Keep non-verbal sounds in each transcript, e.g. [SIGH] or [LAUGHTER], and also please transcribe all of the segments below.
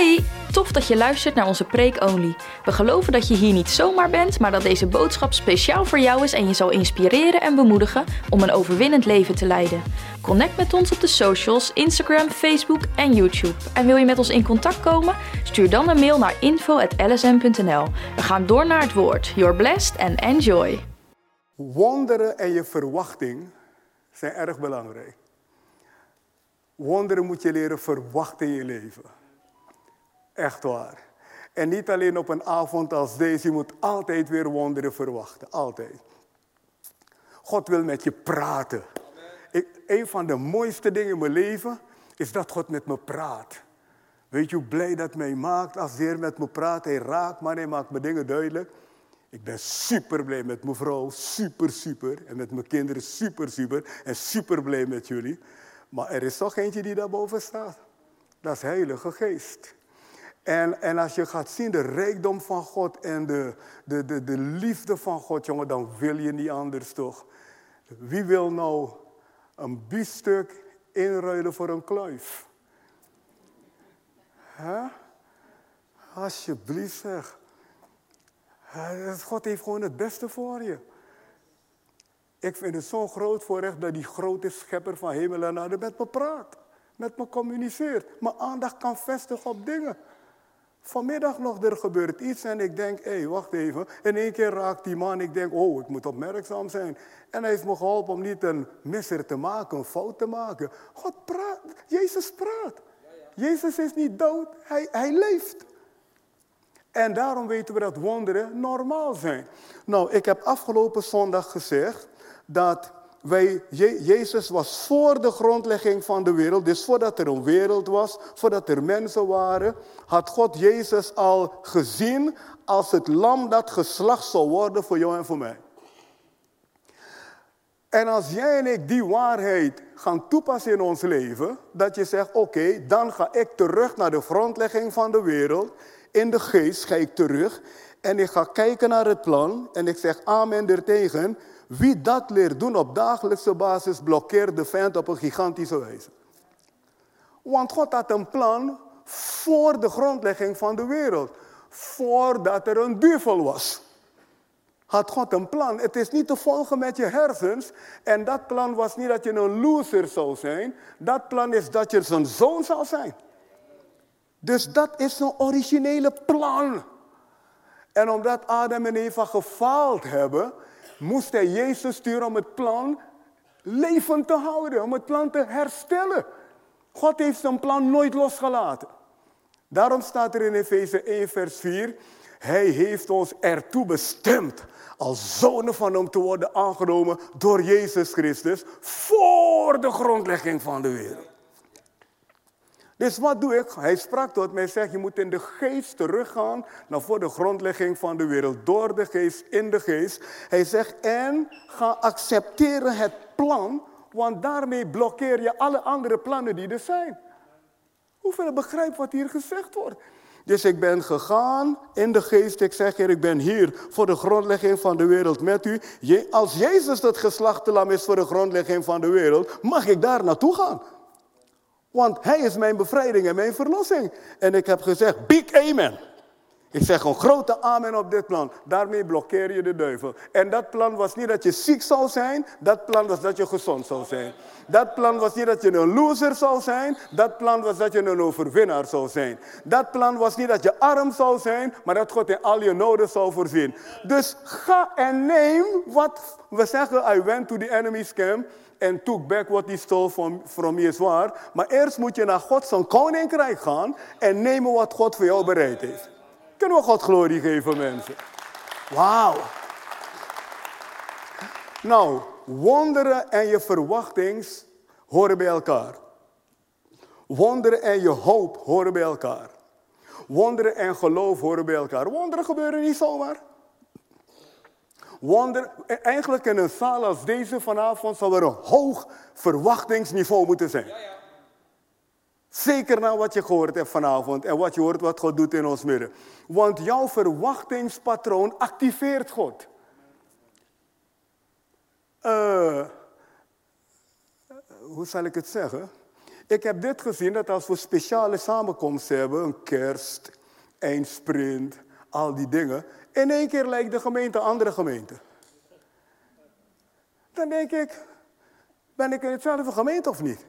Hey, tof dat je luistert naar onze Preek Only. We geloven dat je hier niet zomaar bent, maar dat deze boodschap speciaal voor jou is en je zal inspireren en bemoedigen om een overwinnend leven te leiden. Connect met ons op de socials, Instagram, Facebook en YouTube. En wil je met ons in contact komen? Stuur dan een mail naar info.lsm.nl. We gaan door naar het woord. You're blessed and enjoy. Wonderen en je verwachting zijn erg belangrijk. Wonderen moet je leren verwachten in je leven. Echt waar. En niet alleen op een avond als deze, je moet altijd weer wonderen verwachten. Altijd. God wil met je praten. Ik, een van de mooiste dingen in mijn leven is dat God met me praat. Weet je hoe blij dat mij maakt als de Heer met me praat? Hij raakt me, hij maakt me dingen duidelijk. Ik ben super blij met mijn vrouw, super, super. En met mijn kinderen, super, super. En super blij met jullie. Maar er is toch eentje die daarboven staat. Dat is Heilige Geest. En, en als je gaat zien de rijkdom van God en de, de, de, de liefde van God, jongen, dan wil je niet anders toch? Wie wil nou een biefstuk inruilen voor een kluif? Huh? Alsjeblieft zeg. God heeft gewoon het beste voor je. Ik vind het zo'n groot voorrecht dat die grote schepper van hemel en aarde met me praat. Met me communiceert. Mijn aandacht kan vestigen op dingen. Vanmiddag nog, er gebeurt iets en ik denk, hé, hey, wacht even. In één keer raakt die man, ik denk, oh, ik moet opmerkzaam zijn. En hij heeft me geholpen om niet een misser te maken, een fout te maken. God praat, Jezus praat. Jezus is niet dood, hij, hij leeft. En daarom weten we dat wonderen normaal zijn. Nou, ik heb afgelopen zondag gezegd dat wij, Jezus was voor de grondlegging van de wereld, dus voordat er een wereld was, voordat er mensen waren, had God Jezus al gezien als het lam dat geslacht zou worden voor jou en voor mij. En als jij en ik die waarheid gaan toepassen in ons leven, dat je zegt, oké, dan ga ik terug naar de grondlegging van de wereld, in de geest ga ik terug en ik ga kijken naar het plan en ik zeg amen ertegen. Wie dat leert doen op dagelijkse basis, blokkeert de vijand op een gigantische wijze. Want God had een plan voor de grondlegging van de wereld. Voordat er een duivel was. Had God een plan. Het is niet te volgen met je hersens. En dat plan was niet dat je een loser zou zijn. Dat plan is dat je zijn zoon zal zijn. Dus dat is een originele plan. En omdat Adam en Eva gefaald hebben, moest hij Jezus sturen om het plan levend te houden, om het plan te herstellen. God heeft zijn plan nooit losgelaten. Daarom staat er in Efeze 1, vers 4, Hij heeft ons ertoe bestemd als zonen van hem te worden aangenomen door Jezus Christus voor de grondlegging van de wereld. Dus wat doe ik? Hij sprak tot mij, zegt, je moet in de geest teruggaan naar voor de grondlegging van de wereld. Door de geest, in de geest. Hij zegt, en ga accepteren het plan, want daarmee blokkeer je alle andere plannen die er zijn. Hoeveel begrijpt wat hier gezegd wordt? Dus ik ben gegaan in de geest. Ik zeg, Heer, ik ben hier voor de grondlegging van de wereld met u. Als Jezus het geslachtelam is voor de grondlegging van de wereld, mag ik daar naartoe gaan. Want hij is mijn bevrijding en mijn verlossing. En ik heb gezegd, big amen. Ik zeg een grote amen op dit plan. Daarmee blokkeer je de duivel. En dat plan was niet dat je ziek zou zijn. Dat plan was dat je gezond zou zijn. Dat plan was niet dat je een loser zou zijn. Dat plan was dat je een overwinnaar zou zijn. Dat plan was niet dat je arm zou zijn. Maar dat God in al je noden zou voorzien. Dus ga en neem wat we zeggen. I went to the enemy's camp en took back what he stole from, from waar. Maar eerst moet je naar God koninkrijk gaan en nemen wat God voor jou bereid heeft. Kunnen we God glorie geven, mensen? Wauw. Nou, wonderen en je verwachtings horen bij elkaar. Wonderen en je hoop horen bij elkaar. Wonderen en geloof horen bij elkaar. Wonderen gebeuren niet zomaar. Wonder, eigenlijk in een zaal als deze vanavond zou er een hoog verwachtingsniveau moeten zijn. Ja, ja. Zeker na wat je gehoord hebt vanavond en wat je hoort wat God doet in ons midden. Want jouw verwachtingspatroon activeert God. Uh, hoe zal ik het zeggen? Ik heb dit gezien dat als we speciale samenkomsten hebben, een kerst, eindsprint, al die dingen, in één keer lijkt de gemeente andere gemeente. Dan denk ik, ben ik in hetzelfde gemeente of niet?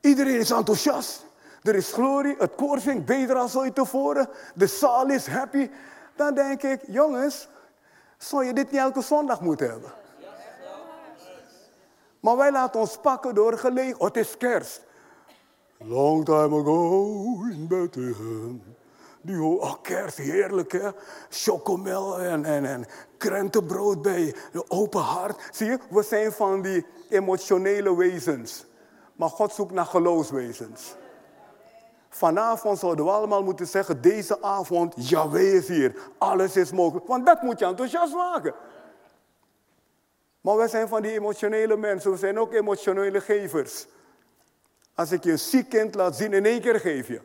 Iedereen is enthousiast. Er is glorie, het koor zingt beter dan ooit tevoren. De zaal is happy. Dan denk ik, jongens, zou je dit niet elke zondag moeten hebben? Maar wij laten ons pakken door gelegen. Het is kerst. Long time ago in Bethlehem. Die oh, kerst, heerlijk hè. Chocomel en, en, en krentenbrood bij de open hart. Zie je, we zijn van die emotionele wezens. Maar God zoekt naar geloofswezens. Vanavond zouden we allemaal moeten zeggen, deze avond, Yahweh is hier. Alles is mogelijk. Want dat moet je enthousiast maken. Maar wij zijn van die emotionele mensen. We zijn ook emotionele gevers. Als ik je een ziek kind laat zien, in één keer geef je.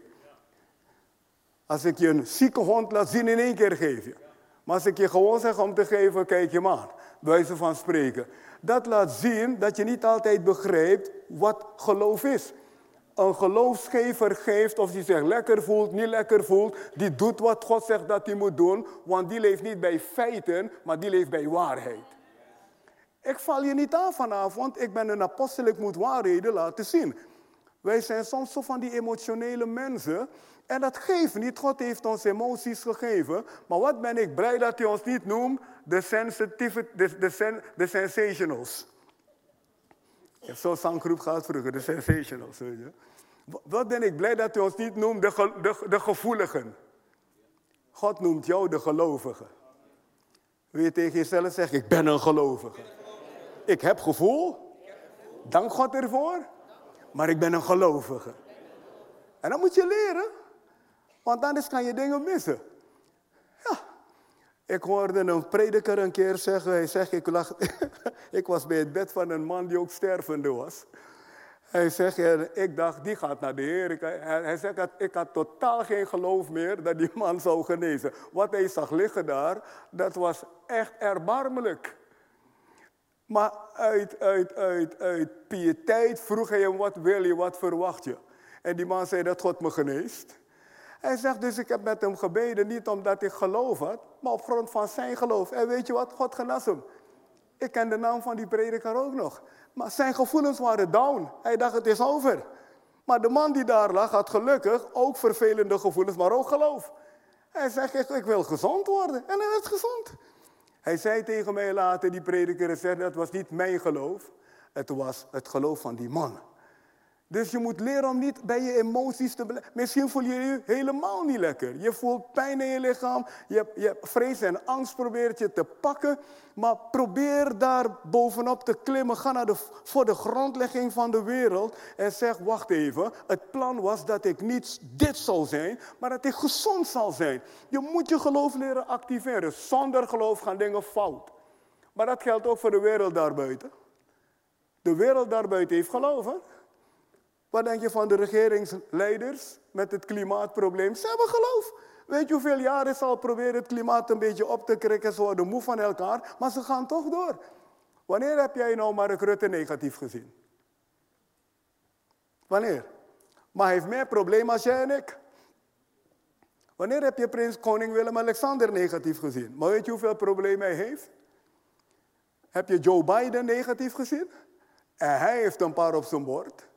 Als ik je een zieke hond laat zien, in één keer geef je. Maar als ik je gewoon zeg om te geven, kijk je maar. Wijze van spreken. Dat laat zien dat je niet altijd begrijpt wat geloof is. Een geloofsgever geeft of die zich lekker voelt, niet lekker voelt. Die doet wat God zegt dat hij moet doen. Want die leeft niet bij feiten, maar die leeft bij waarheid. Ik val je niet aan vanavond. Ik ben een apostel, ik moet waarheden laten zien. Wij zijn soms zo van die emotionele mensen. En dat geeft niet. God heeft ons emoties gegeven. Maar wat ben ik blij dat hij ons niet noemt de, sensitive, de, de, de sensationals. Zo'n zanggroep gehad vroeger, de sensationals. Weet. Wat ben ik blij dat hij ons niet noemt de, de, de gevoeligen. God noemt jou de gelovige. Wil je tegen jezelf zeggen, ik ben een gelovige. Ik heb gevoel. Dank God ervoor. Maar ik ben een gelovige. En dat moet je leren. Want anders kan je dingen missen. Ja. Ik hoorde een prediker een keer zeggen, hij zegt, ik, lag, [LAUGHS] ik was bij het bed van een man die ook stervende was. Hij zegt, ik dacht, die gaat naar de Heer. Hij zegt, ik had totaal geen geloof meer dat die man zou genezen. Wat hij zag liggen daar, dat was echt erbarmelijk. Maar uit, uit, uit, uit vroeg hij hem, wat wil je, wat verwacht je? En die man zei dat God me geneest. Hij zegt dus, ik heb met hem gebeden, niet omdat ik geloof had, maar op grond van zijn geloof. En weet je wat, God genas hem. Ik ken de naam van die prediker ook nog. Maar zijn gevoelens waren down. Hij dacht, het is over. Maar de man die daar lag, had gelukkig ook vervelende gevoelens, maar ook geloof. Hij zegt, ik, wil gezond worden. En hij werd gezond. Hij zei tegen mij later, die prediker, zei, dat was niet mijn geloof. Het was het geloof van die man. Dus je moet leren om niet bij je emoties te blijven. Misschien voel je je helemaal niet lekker. Je voelt pijn in je lichaam. Je, je vrees en angst probeert je te pakken. Maar probeer daar bovenop te klimmen. Ga naar de, voor de grondlegging van de wereld. En zeg, wacht even. Het plan was dat ik niet dit zal zijn. Maar dat ik gezond zal zijn. Je moet je geloof leren activeren. Zonder geloof gaan dingen fout. Maar dat geldt ook voor de wereld daarbuiten. De wereld daarbuiten heeft geloven. Wat denk je van de regeringsleiders met het klimaatprobleem? Ze hebben geloof. Weet je hoeveel jaren ze al proberen het klimaat een beetje op te krikken? Ze worden moe van elkaar, maar ze gaan toch door. Wanneer heb jij nou Mark Rutte negatief gezien? Wanneer? Maar hij heeft meer problemen als jij en ik. Wanneer heb je prins koning Willem-Alexander negatief gezien? Maar weet je hoeveel problemen hij heeft? Heb je Joe Biden negatief gezien? En hij heeft een paar op zijn bord.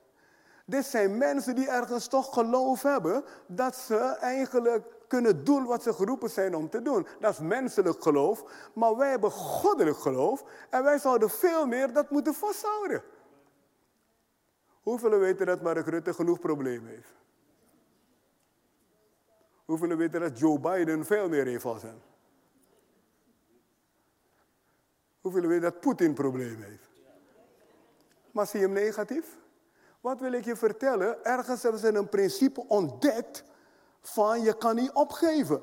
Dit zijn mensen die ergens toch geloof hebben dat ze eigenlijk kunnen doen wat ze geroepen zijn om te doen. Dat is menselijk geloof, maar wij hebben goddelijk geloof en wij zouden veel meer dat moeten vasthouden. Hoeveel weten dat Mark Rutte genoeg problemen heeft? Hoeveel weten dat Joe Biden veel meer heeft als hem? Hoeveel weten dat Poetin problemen heeft? Maar zie je hem negatief? Wat wil ik je vertellen? Ergens hebben ze een principe ontdekt van je kan niet opgeven.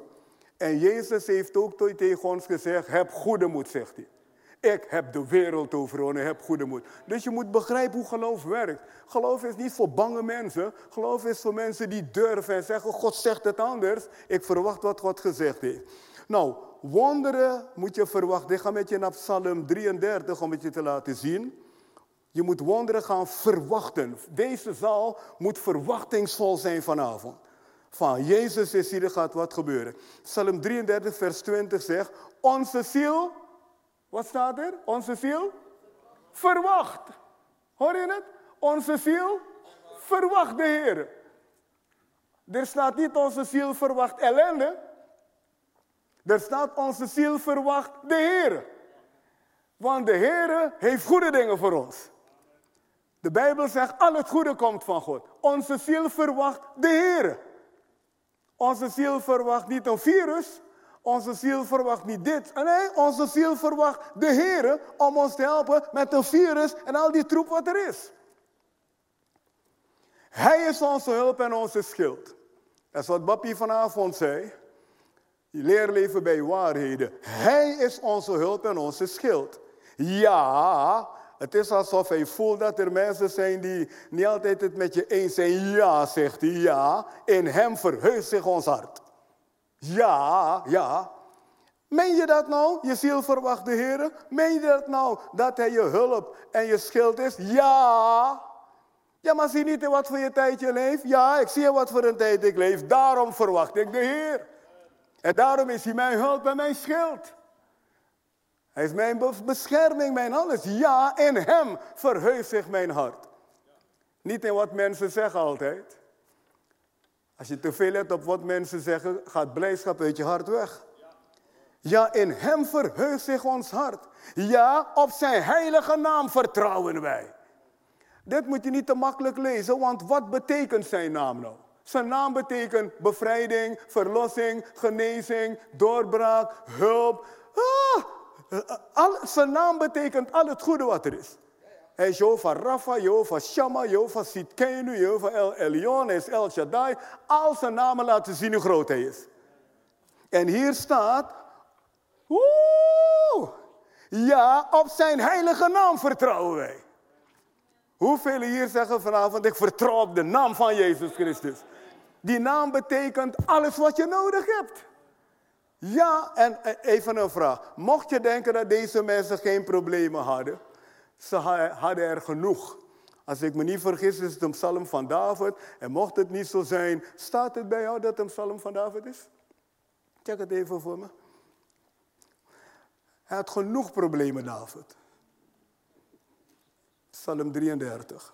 En Jezus heeft ook tegen ons gezegd, heb goede moed, zegt hij. Ik heb de wereld overwonnen, heb goede moed. Dus je moet begrijpen hoe geloof werkt. Geloof is niet voor bange mensen. Geloof is voor mensen die durven en zeggen, God zegt het anders. Ik verwacht wat God gezegd heeft. Nou, wonderen moet je verwachten. Ik ga met je naar Psalm 33 om het je te laten zien. Je moet wonderen gaan verwachten. Deze zaal moet verwachtingsvol zijn vanavond. Van Jezus is hier, er gaat wat gebeuren. Psalm 33, vers 20 zegt: Onze ziel, wat staat er? Onze ziel verwacht. Hoor je het? Onze ziel verwacht de Heer. Er staat niet onze ziel verwacht ellende. Er staat onze ziel verwacht de Heer. Want de Heer heeft goede dingen voor ons. De Bijbel zegt, al het goede komt van God. Onze ziel verwacht de Heer. Onze ziel verwacht niet een virus. Onze ziel verwacht niet dit. Nee, onze ziel verwacht de Heer om ons te helpen met een virus en al die troep wat er is. Hij is onze hulp en onze schild. Dat is wat Bappie vanavond zei. Die leerleven bij waarheden. Hij is onze hulp en onze schild. Ja, het is alsof hij voelt dat er mensen zijn die niet altijd het met je eens zijn. Ja, zegt hij, ja. In hem verheugt zich ons hart. Ja, ja. Meen je dat nou? Je ziel verwacht de Heer. Meen je dat nou? Dat hij je hulp en je schild is? Ja. Ja, maar zie niet in wat voor je tijd je leeft? Ja, ik zie wat voor een tijd ik leef. Daarom verwacht ik de Heer. En daarom is hij mijn hulp en mijn schild. Hij is mijn bescherming, mijn alles. Ja, in hem verheugt zich mijn hart. Niet in wat mensen zeggen altijd. Als je te veel let op wat mensen zeggen, gaat blijdschap uit je hart weg. Ja, in hem verheugt zich ons hart. Ja, op zijn heilige naam vertrouwen wij. Dit moet je niet te makkelijk lezen, want wat betekent zijn naam nou? Zijn naam betekent bevrijding, verlossing, genezing, doorbraak, hulp. Ah, al, zijn naam betekent al het goede wat er is. Hij is Jehovah Rapha, Jehovah Shammah, Jehovah Sitkenu, Jehovah El Elyon, hij is El Shaddai. Al zijn namen laten zien hoe groot hij is. En hier staat, woe, ja, op zijn heilige naam vertrouwen wij. Hoeveel hier zeggen vanavond, ik vertrouw op de naam van Jezus Christus. Die naam betekent alles wat je nodig hebt. Ja, en even een vraag. Mocht je denken dat deze mensen geen problemen hadden, ze hadden er genoeg. Als ik me niet vergis, is het een psalm van David. En mocht het niet zo zijn, staat het bij jou dat het een psalm van David is? Check het even voor me. Hij had genoeg problemen, David. Psalm 33.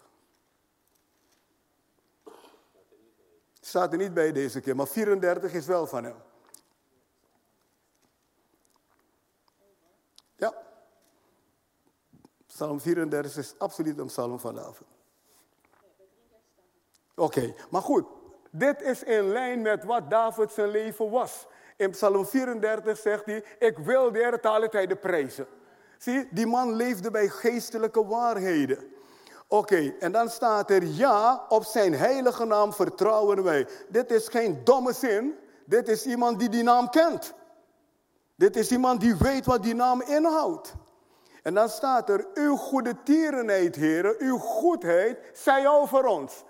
Staat er niet bij deze keer, maar 34 is wel van hem. Ja. Psalm 34 is absoluut een psalm van David. Oké, maar goed. Dit is in lijn met wat David zijn leven was. In Psalm 34 zegt hij, ik wil de Heer alle tijden prijzen. Zie, die man leefde bij geestelijke waarheden. Oké, en dan staat er, ja, op zijn heilige naam vertrouwen wij. Dit is geen domme zin, dit is iemand die die naam kent. Dit is iemand die weet wat die naam inhoudt. En dan staat er, uw goede tierenheid, heren, uw goedheid, zij over ons.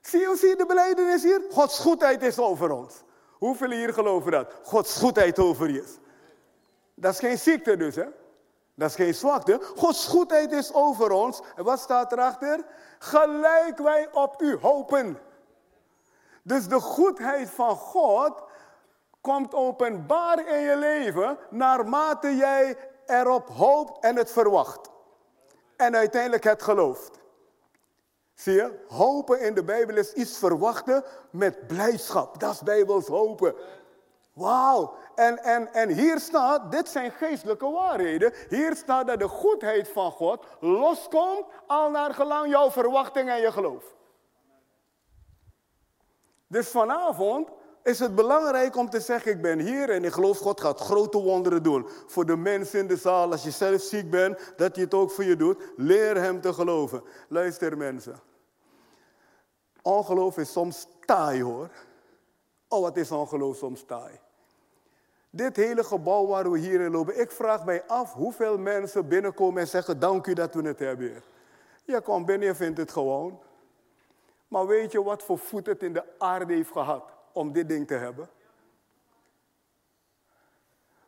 Zie je, zie je de beleidenis hier? Gods goedheid is over ons. Hoeveel hier geloven dat? Gods goedheid over je. Dat is geen ziekte dus, hè? Dat is geen zwakte. Gods goedheid is over ons. En wat staat erachter? Gelijk wij op u hopen. Dus de goedheid van God komt openbaar in je leven naarmate jij erop hoopt en het verwacht. En uiteindelijk het gelooft. Zie je, hopen in de Bijbel is iets verwachten met blijdschap. Dat is Bijbels hopen. Wauw. En, en, en hier staat, dit zijn geestelijke waarheden. Hier staat dat de goedheid van God loskomt al naar gelang jouw verwachting en je geloof. Dus vanavond is het belangrijk om te zeggen, ik ben hier en ik geloof God gaat grote wonderen doen. Voor de mensen in de zaal, als je zelf ziek bent, dat hij het ook voor je doet. Leer hem te geloven. Luister mensen. Ongeloof is soms taai hoor. Oh, wat is ongeloof soms taai. Dit hele gebouw waar we hier in lopen, ik vraag mij af hoeveel mensen binnenkomen en zeggen, dank u dat we het hebben. Je komt binnen en vindt het gewoon. Maar weet je wat voor voet het in de aarde heeft gehad om dit ding te hebben?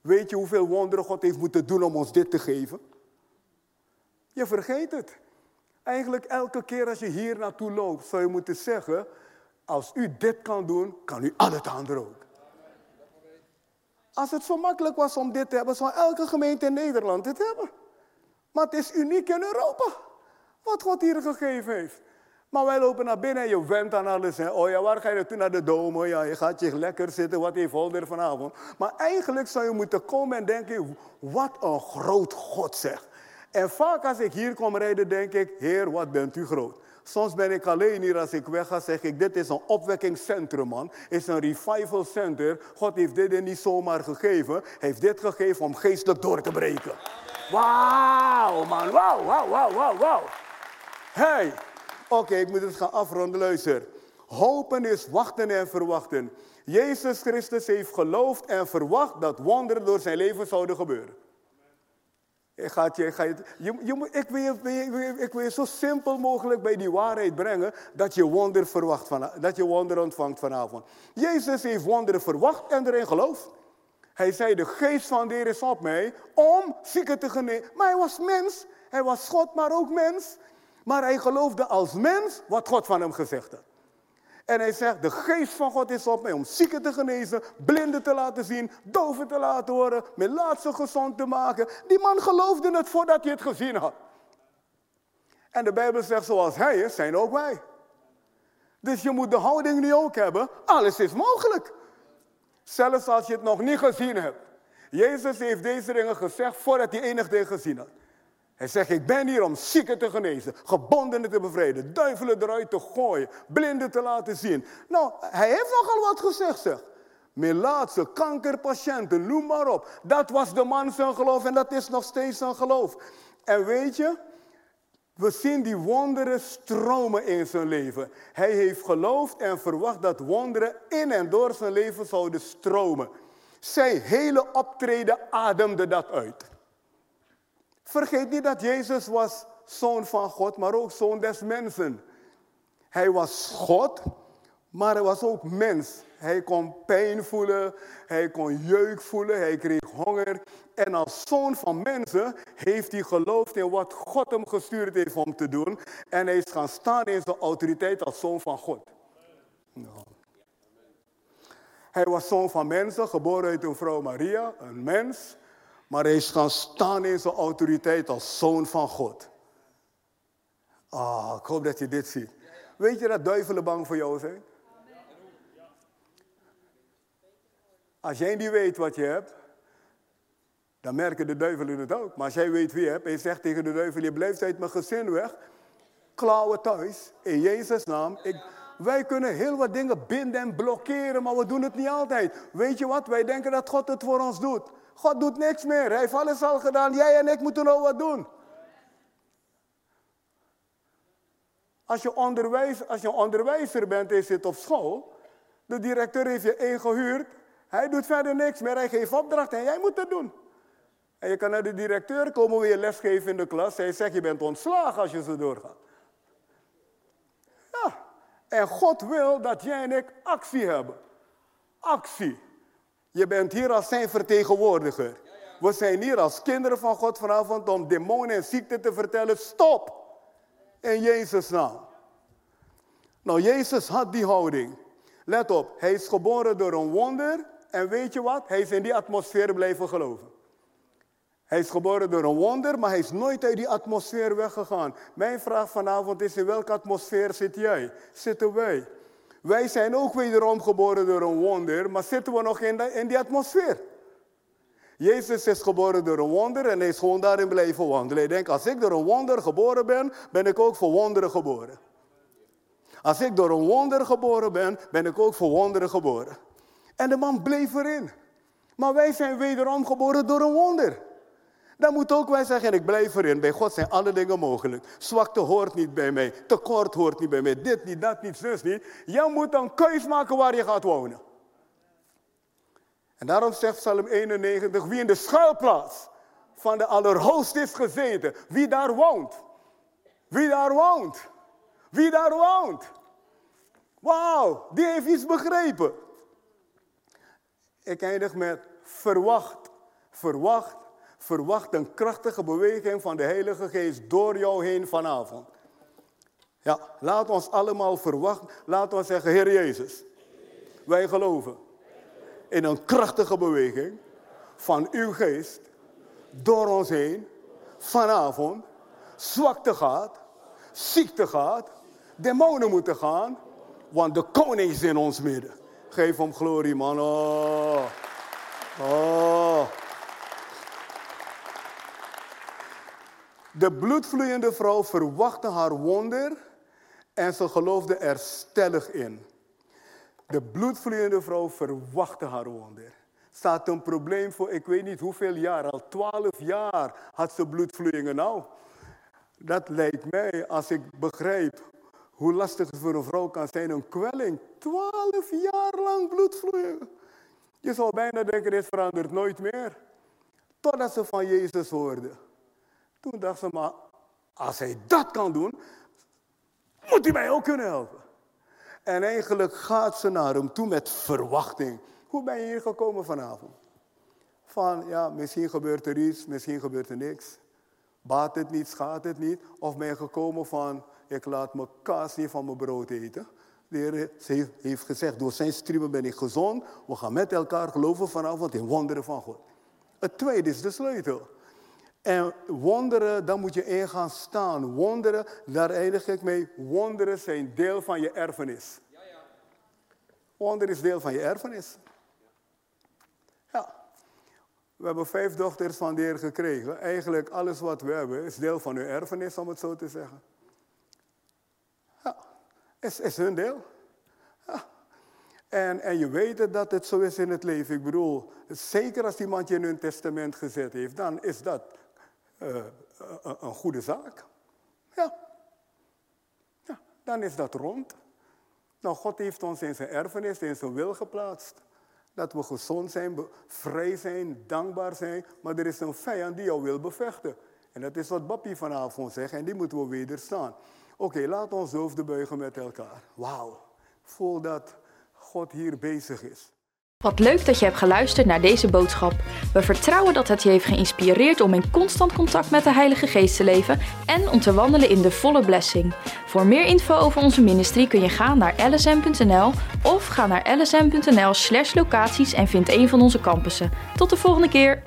Weet je hoeveel wonderen God heeft moeten doen om ons dit te geven? Je vergeet het. Eigenlijk elke keer als je hier naartoe loopt, zou je moeten zeggen, als u dit kan doen, kan u al het andere ook. Als het zo makkelijk was om dit te hebben, zou elke gemeente in Nederland dit hebben. Maar het is uniek in Europa, wat God hier gegeven heeft. Maar wij lopen naar binnen en je went aan alles. Hè. Oh ja, waar ga je naartoe? Naar de dome. Oh ja, je gaat je lekker zitten. Wat heeft Holder vanavond? Maar eigenlijk zou je moeten komen en denken, wat een groot God zegt. En vaak als ik hier kom rijden, denk ik, Heer, wat bent u groot. Soms ben ik alleen hier als ik weg ga, zeg ik, dit is een opwekkingscentrum, man. is een revival center. God heeft dit niet zomaar gegeven. Hij heeft dit gegeven om geestelijk door te breken. Wauw, man. Wauw, wauw, wauw, wauw, wauw. Hey. Oké, ik moet het gaan afronden, luister. Hopen is wachten en verwachten. Jezus Christus heeft geloofd en verwacht dat wonderen door zijn leven zouden gebeuren. Ik, ga je, ga je, ik, wil je, ik wil zo simpel mogelijk bij die waarheid brengen dat je wonder, verwacht van, dat je wonder ontvangt vanavond. Jezus heeft wonderen verwacht en erin geloofd. Hij zei, de geest van de Heer is op mij om zieken te genezen. Maar hij was mens. Hij was God, maar ook mens. Maar hij geloofde als mens wat God van hem gezegd had. En hij zegt, de geest van God is op mij om zieken te genezen, blinden te laten zien, doven te laten horen, laatste gezond te maken. Die man geloofde het voordat hij het gezien had. En de Bijbel zegt, zoals hij is, zijn ook wij. Dus je moet de houding nu ook hebben, alles is mogelijk. Zelfs als je het nog niet gezien hebt. Jezus heeft deze dingen gezegd voordat hij enig ding gezien had. Hij zegt, ik ben hier om zieken te genezen, gebondenen te bevrijden, duivelen eruit te gooien, blinden te laten zien. Nou, hij heeft nogal wat gezegd, zeg. Melaatse, kankerpatiënten, noem maar op. Dat was de man zijn geloof en dat is nog steeds zijn geloof. En weet je, we zien die wonderen stromen in zijn leven. Hij heeft geloofd en verwacht dat wonderen in en door zijn leven zouden stromen. Zijn hele optreden ademde dat uit. Vergeet niet dat Jezus was zoon van God, maar ook zoon des mensen. Hij was God, maar hij was ook mens. Hij kon pijn voelen, hij kon jeuk voelen, hij kreeg honger. En als zoon van mensen heeft hij geloofd in wat God hem gestuurd heeft om te doen. En hij is gaan staan in zijn autoriteit als zoon van God. Hij was zoon van mensen, geboren uit een vrouw Maria, een mens. Maar hij is gaan staan in zijn autoriteit als zoon van God. Ah, ik hoop dat je dit ziet. Weet je dat duivelen bang voor jou zijn? Als jij niet weet wat je hebt, dan merken de duivelen het ook. Maar als jij weet wie je hebt en je zegt tegen de duivel, je blijft uit mijn gezin weg, klauwen thuis, in Jezus' naam. Ik, wij kunnen heel wat dingen binden en blokkeren, maar we doen het niet altijd. Weet je wat? Wij denken dat God het voor ons doet. God doet niks meer. Hij heeft alles al gedaan. Jij en ik moeten nog wat doen. Als je, onderwijs, als je onderwijzer bent en je zit op school, de directeur heeft je ingehuurd, hij doet verder niks meer, hij geeft opdrachten en jij moet het doen. En je kan naar de directeur komen weer lesgeven in de klas. Hij zegt, je bent ontslagen als je zo doorgaat. Ja, en God wil dat jij en ik actie hebben. Actie. Je bent hier als zijn vertegenwoordiger. We zijn hier als kinderen van God vanavond om demonen en ziekte te vertellen. Stop! In Jezus' naam. Nou, Jezus had die houding. Let op, hij is geboren door een wonder. En weet je wat? Hij is in die atmosfeer blijven geloven. Hij is geboren door een wonder, maar hij is nooit uit die atmosfeer weggegaan. Mijn vraag vanavond is: in welke atmosfeer zit jij? Zitten wij? Wij zijn ook wederom geboren door een wonder, maar zitten we nog in, in die atmosfeer? Jezus is geboren door een wonder en hij is gewoon daarin blijven wandelen. Ik denk, als ik door een wonder geboren ben, ben ik ook voor wonderen geboren. Als ik door een wonder geboren ben, ben ik ook voor wonderen geboren. En de man bleef erin. Maar wij zijn wederom geboren door een wonder. Dan moet ook wij zeggen, ik blijf erin. Bij God zijn alle dingen mogelijk. Zwakte hoort niet bij mij. Tekort hoort niet bij mij. Dit niet, dat niet, zus niet. Jij moet dan keus maken waar je gaat wonen. En daarom zegt Psalm 91, wie in de schuilplaats van de Allerhoogst is gezeten. Wie daar woont. Wie daar woont. Wie daar woont. Wauw, die heeft iets begrepen. Ik eindig met verwacht, verwacht, verwacht een krachtige beweging van de Heilige Geest door jou heen vanavond. Ja, laat ons allemaal verwachten. Laat ons zeggen, Heer Jezus, wij geloven in een krachtige beweging van uw geest door ons heen vanavond. Zwakte gaat, ziekte gaat, demonen moeten gaan, want de koning is in ons midden. Geef hem glorie, man. Oh. oh. De bloedvloeiende vrouw verwachtte haar wonder en ze geloofde er stellig in. De bloedvloeiende vrouw verwachtte haar wonder. Staat een probleem voor ik weet niet hoeveel jaar, al twaalf jaar had ze bloedvloeien. Nou, dat lijkt mij, als ik begrijp hoe lastig het voor een vrouw kan zijn, een kwelling. Twaalf jaar lang bloedvloeien. Je zou bijna denken, dit verandert nooit meer. Totdat ze van Jezus hoorde. Toen dacht ze, maar als hij dat kan doen, moet hij mij ook kunnen helpen. En eigenlijk gaat ze naar hem toe met verwachting. Hoe ben je hier gekomen vanavond? Van, ja, misschien gebeurt er iets, misschien gebeurt er niks. Baat het niet, schaadt het niet. Of ben je gekomen van, ik laat mijn kaas niet van mijn brood eten. De Heer heeft gezegd, door zijn striemen ben ik gezond. We gaan met elkaar geloven vanavond in wonderen van God. Het tweede is de sleutel. En wonderen, dan moet je in gaan staan. Wonderen, daar eindig ik mee. Wonderen zijn deel van je erfenis. Ja. Wonderen is deel van je erfenis. Ja. We hebben vijf dochters van de Heer gekregen. Eigenlijk alles wat we hebben is deel van hun erfenis, om het zo te zeggen. Ja, is, is hun deel. En, en je weet dat het zo is in het leven. Ik bedoel, zeker als iemand je in hun testament gezet heeft, dan is dat uh, een goede zaak. Ja. ja. Dan is dat rond. Nou, God heeft ons in zijn erfenis, in zijn wil geplaatst. Dat we gezond zijn, vrij zijn, dankbaar zijn. Maar er is een vijand die jou wil bevechten. En dat is wat Bappie vanavond zegt en die moeten we wederstaan. Oké, laat ons hoofden buigen met elkaar. Wauw, voel dat God hier bezig is. Wat leuk dat je hebt geluisterd naar deze boodschap. We vertrouwen dat het je heeft geïnspireerd om in constant contact met de Heilige Geest te leven en om te wandelen in de volle blessing. Voor meer info over onze ministrie kun je gaan naar lsm.nl of ga naar lsm.nl/locaties en vind een van onze campussen. Tot de volgende keer.